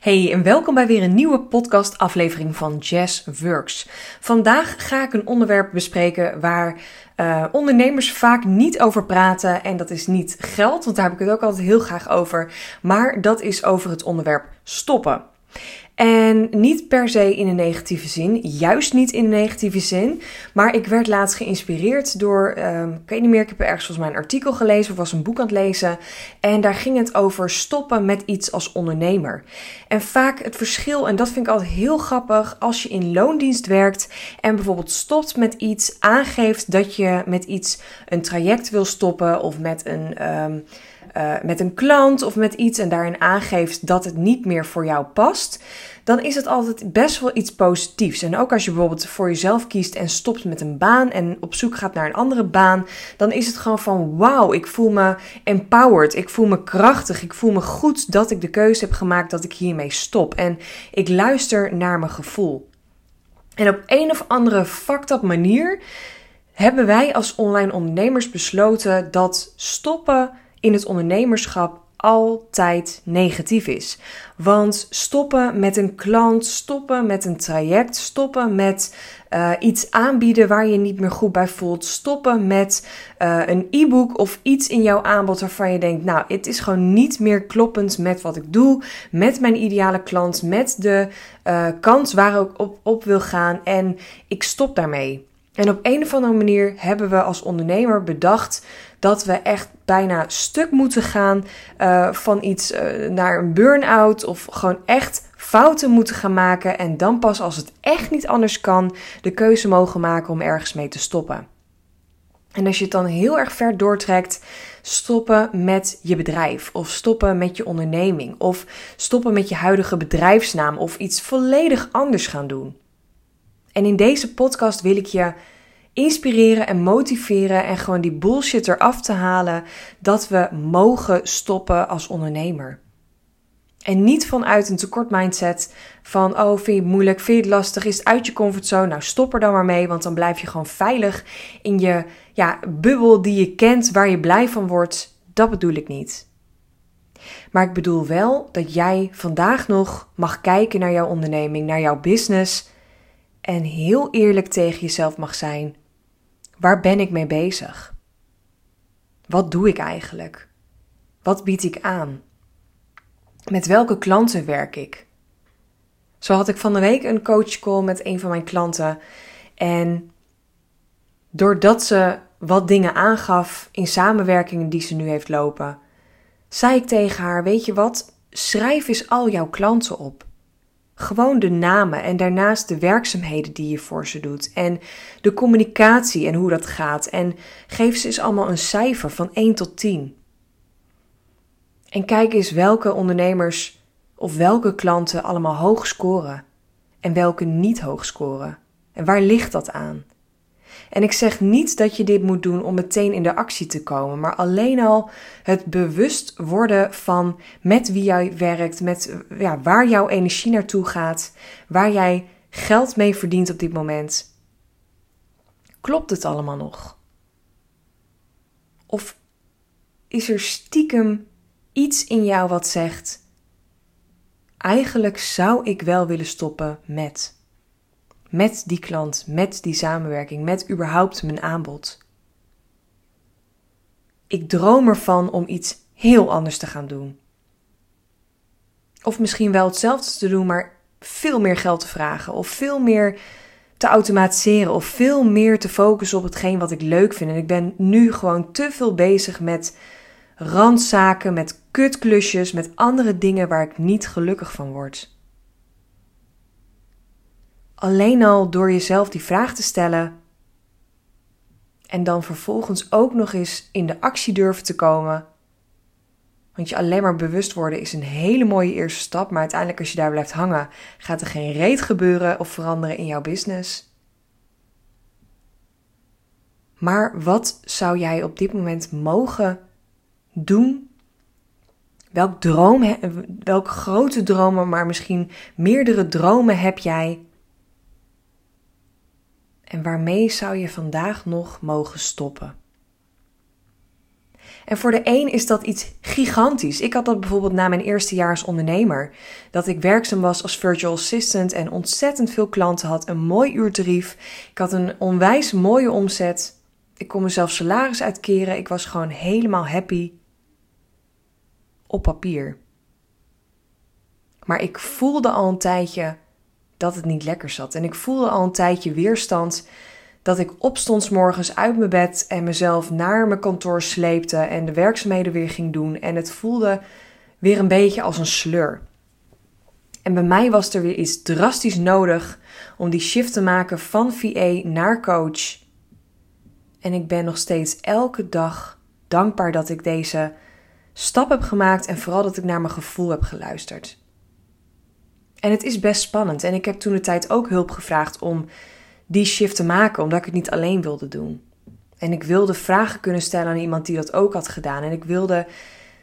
Hey en welkom bij weer een nieuwe podcast aflevering van Jazz Works. Vandaag ga ik een onderwerp bespreken waar uh, ondernemers vaak niet over praten en dat is niet geld, want daar heb ik het ook altijd heel graag over, maar dat is over het onderwerp stoppen. En niet per se in een negatieve zin, juist niet in een negatieve zin. Maar ik werd laatst geïnspireerd door, um, ik weet niet meer, ik heb ergens volgens mij een artikel gelezen of was een boek aan het lezen. En daar ging het over stoppen met iets als ondernemer. En vaak het verschil, en dat vind ik altijd heel grappig, als je in loondienst werkt en bijvoorbeeld stopt met iets, aangeeft dat je met iets een traject wil stoppen of met een. Um, uh, met een klant of met iets en daarin aangeeft dat het niet meer voor jou past, dan is het altijd best wel iets positiefs. En ook als je bijvoorbeeld voor jezelf kiest en stopt met een baan en op zoek gaat naar een andere baan, dan is het gewoon van wauw, ik voel me empowered, ik voel me krachtig, ik voel me goed dat ik de keuze heb gemaakt dat ik hiermee stop. En ik luister naar mijn gevoel. En op een of andere fucked up manier hebben wij als online ondernemers besloten dat stoppen in het ondernemerschap altijd negatief is. Want stoppen met een klant, stoppen met een traject, stoppen met uh, iets aanbieden waar je niet meer goed bij voelt, stoppen met uh, een e-book of iets in jouw aanbod waarvan je denkt, nou, het is gewoon niet meer kloppend met wat ik doe, met mijn ideale klant, met de uh, kans waar ik op, op wil gaan en ik stop daarmee. En op een of andere manier hebben we als ondernemer bedacht dat we echt bijna stuk moeten gaan uh, van iets uh, naar een burn-out of gewoon echt fouten moeten gaan maken en dan pas als het echt niet anders kan de keuze mogen maken om ergens mee te stoppen. En als je het dan heel erg ver doortrekt, stoppen met je bedrijf of stoppen met je onderneming of stoppen met je huidige bedrijfsnaam of iets volledig anders gaan doen. En in deze podcast wil ik je inspireren en motiveren en gewoon die bullshit eraf te halen dat we mogen stoppen als ondernemer. En niet vanuit een tekort mindset van, oh, vind je het moeilijk, vind je het lastig, is het uit je comfortzone? Nou, stop er dan maar mee, want dan blijf je gewoon veilig in je ja, bubbel die je kent, waar je blij van wordt. Dat bedoel ik niet. Maar ik bedoel wel dat jij vandaag nog mag kijken naar jouw onderneming, naar jouw business en heel eerlijk tegen jezelf mag zijn. Waar ben ik mee bezig? Wat doe ik eigenlijk? Wat bied ik aan? Met welke klanten werk ik? Zo had ik van de week een coachcall met een van mijn klanten. En doordat ze wat dingen aangaf in samenwerkingen die ze nu heeft lopen, zei ik tegen haar: Weet je wat? Schrijf eens al jouw klanten op. Gewoon de namen en daarnaast de werkzaamheden die je voor ze doet. En de communicatie en hoe dat gaat. En geef ze eens allemaal een cijfer van 1 tot 10. En kijk eens welke ondernemers of welke klanten allemaal hoog scoren. En welke niet hoog scoren. En waar ligt dat aan? En ik zeg niet dat je dit moet doen om meteen in de actie te komen, maar alleen al het bewust worden van met wie jij werkt, met ja, waar jouw energie naartoe gaat, waar jij geld mee verdient op dit moment. Klopt het allemaal nog? Of is er stiekem iets in jou wat zegt: eigenlijk zou ik wel willen stoppen met met die klant, met die samenwerking, met überhaupt mijn aanbod. Ik droom ervan om iets heel anders te gaan doen. Of misschien wel hetzelfde te doen, maar veel meer geld te vragen. Of veel meer te automatiseren. Of veel meer te focussen op hetgeen wat ik leuk vind. En ik ben nu gewoon te veel bezig met randzaken, met kutklusjes, met andere dingen waar ik niet gelukkig van word. Alleen al door jezelf die vraag te stellen en dan vervolgens ook nog eens in de actie durven te komen. Want je alleen maar bewust worden is een hele mooie eerste stap, maar uiteindelijk als je daar blijft hangen, gaat er geen reet gebeuren of veranderen in jouw business. Maar wat zou jij op dit moment mogen doen? Welk droom, welke grote dromen, maar misschien meerdere dromen heb jij en waarmee zou je vandaag nog mogen stoppen? En voor de een is dat iets gigantisch. Ik had dat bijvoorbeeld na mijn eerste jaar als ondernemer. Dat ik werkzaam was als virtual assistant en ontzettend veel klanten had. Een mooi uurtarief. Ik had een onwijs mooie omzet. Ik kon mezelf salaris uitkeren. Ik was gewoon helemaal happy op papier. Maar ik voelde al een tijdje dat het niet lekker zat. En ik voelde al een tijdje weerstand dat ik opstond morgens uit mijn bed en mezelf naar mijn kantoor sleepte en de werkzaamheden weer ging doen. En het voelde weer een beetje als een sleur. En bij mij was er weer iets drastisch nodig om die shift te maken van VA naar coach. En ik ben nog steeds elke dag dankbaar dat ik deze stap heb gemaakt en vooral dat ik naar mijn gevoel heb geluisterd. En het is best spannend. En ik heb toen de tijd ook hulp gevraagd om die shift te maken, omdat ik het niet alleen wilde doen. En ik wilde vragen kunnen stellen aan iemand die dat ook had gedaan. En ik wilde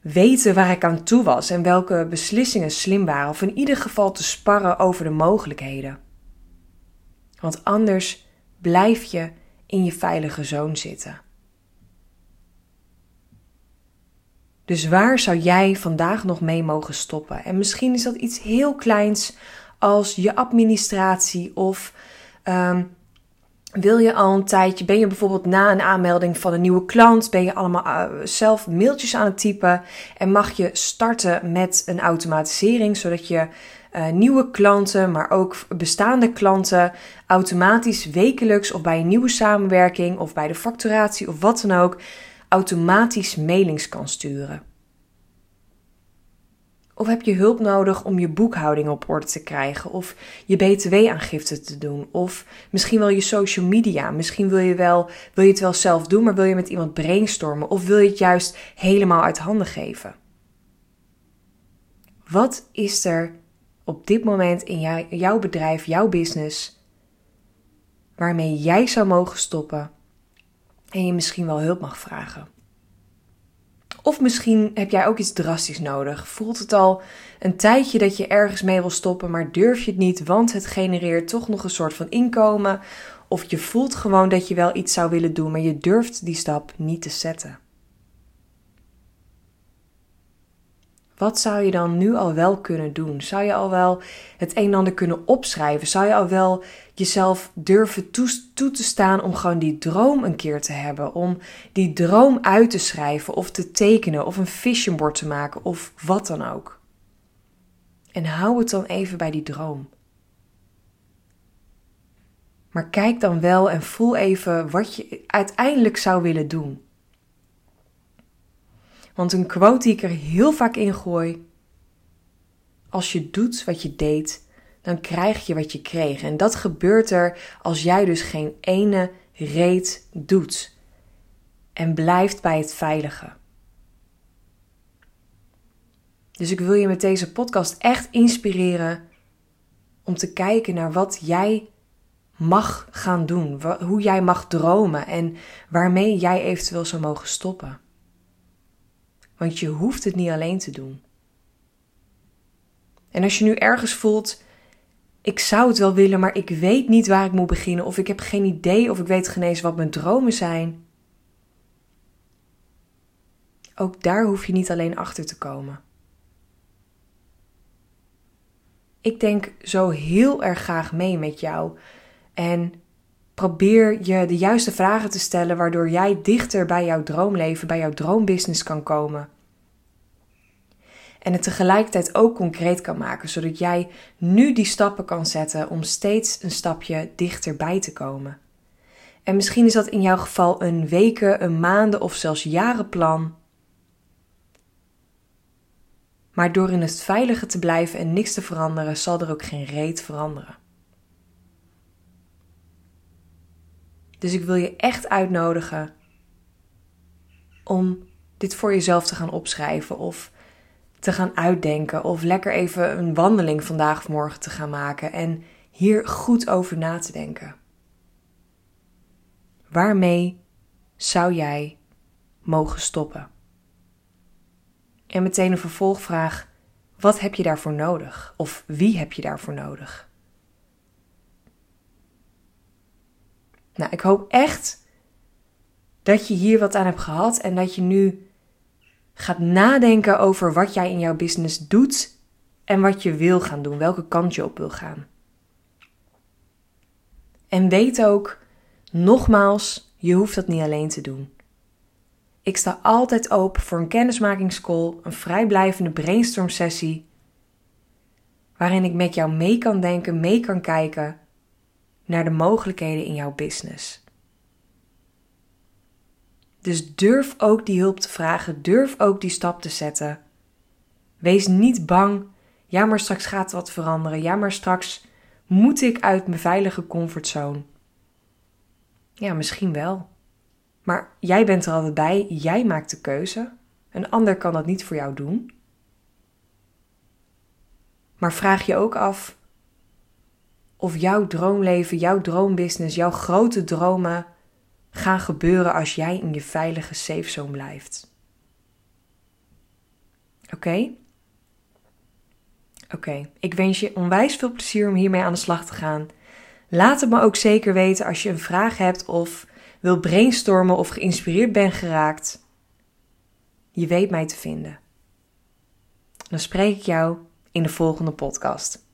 weten waar ik aan toe was en welke beslissingen slim waren. Of in ieder geval te sparren over de mogelijkheden. Want anders blijf je in je veilige zoon zitten. Dus waar zou jij vandaag nog mee mogen stoppen? En misschien is dat iets heel kleins als je administratie of um, wil je al een tijdje, ben je bijvoorbeeld na een aanmelding van een nieuwe klant, ben je allemaal uh, zelf mailtjes aan het typen en mag je starten met een automatisering, zodat je uh, nieuwe klanten, maar ook bestaande klanten automatisch wekelijks of bij een nieuwe samenwerking of bij de facturatie of wat dan ook automatisch mailings kan sturen? Of heb je hulp nodig om je boekhouding op orde te krijgen? Of je btw-aangifte te doen? Of misschien wel je social media? Misschien wil je, wel, wil je het wel zelf doen, maar wil je met iemand brainstormen? Of wil je het juist helemaal uit handen geven? Wat is er op dit moment in jouw bedrijf, jouw business, waarmee jij zou mogen stoppen en je misschien wel hulp mag vragen. Of misschien heb jij ook iets drastisch nodig. Voelt het al een tijdje dat je ergens mee wil stoppen, maar durf je het niet, want het genereert toch nog een soort van inkomen. Of je voelt gewoon dat je wel iets zou willen doen, maar je durft die stap niet te zetten. Wat zou je dan nu al wel kunnen doen? Zou je al wel het een en ander kunnen opschrijven? Zou je al wel jezelf durven toe, te staan om gewoon die droom een keer te hebben? Om die droom uit te schrijven of te tekenen of een vision board te maken of wat dan ook? En hou het dan even bij die droom. Maar kijk dan wel en voel even wat je uiteindelijk zou willen doen. Want een quote die ik er heel vaak in gooi: Als je doet wat je deed, dan krijg je wat je kreeg. En dat gebeurt er als jij dus geen ene reet doet en blijft bij het veilige. Dus ik wil je met deze podcast echt inspireren om te kijken naar wat jij mag gaan doen, hoe jij mag dromen en waarmee jij eventueel zou mogen stoppen. Want je hoeft het niet alleen te doen. En als je nu ergens voelt, ik zou het wel willen, maar ik weet niet waar ik moet beginnen, of ik heb geen idee, of ik weet geen wat mijn dromen zijn. Ook daar hoef je niet alleen achter te komen. Ik denk zo heel erg graag mee met jou en probeer je de juiste vragen te stellen waardoor jij dichter bij jouw droomleven, bij jouw droombusiness kan komen en het tegelijkertijd ook concreet kan maken, zodat jij nu die stappen kan zetten om steeds een stapje dichterbij te komen. En misschien is dat in jouw geval een weken, een maanden of zelfs jarenplan. Maar door in het veilige te blijven en niks te veranderen, zal er ook geen reet veranderen. Dus ik wil je echt uitnodigen om dit voor jezelf te gaan opschrijven of te gaan uitdenken of lekker even een wandeling vandaag of morgen te gaan maken en hier goed over na te denken. Waarmee zou jij mogen stoppen? En meteen een vervolgvraag: wat heb je daarvoor nodig? Of wie heb je daarvoor nodig? Nou, ik hoop echt dat je hier wat aan hebt gehad en dat je nu gaat nadenken over wat jij in jouw business doet en wat je wil gaan doen, welke kant je op wil gaan. En weet ook, nogmaals, je hoeft dat niet alleen te doen. Ik sta altijd open voor een kennismakingscall, een vrijblijvende brainstorm sessie, waarin ik met jou mee kan denken, mee kan kijken naar de mogelijkheden in jouw business. Dus durf ook die hulp te vragen, durf ook die stap te zetten. Wees niet bang. Ja, maar straks gaat wat veranderen. Ja, maar straks moet ik uit mijn veilige comfortzone. Ja, misschien wel. Maar jij bent er altijd bij, jij maakt de keuze. Een ander kan dat niet voor jou doen. Maar vraag je ook af of jouw droomleven, jouw droombusiness, jouw grote dromen gaan gebeuren als jij in je veilige safe zone blijft. Oké? Oké, ik wens je onwijs veel plezier om hiermee aan de slag te gaan. Laat het me ook zeker weten als je een vraag hebt of wil brainstormen of geïnspireerd bent geraakt. Je weet mij te vinden. Dan spreek ik jou in de volgende podcast.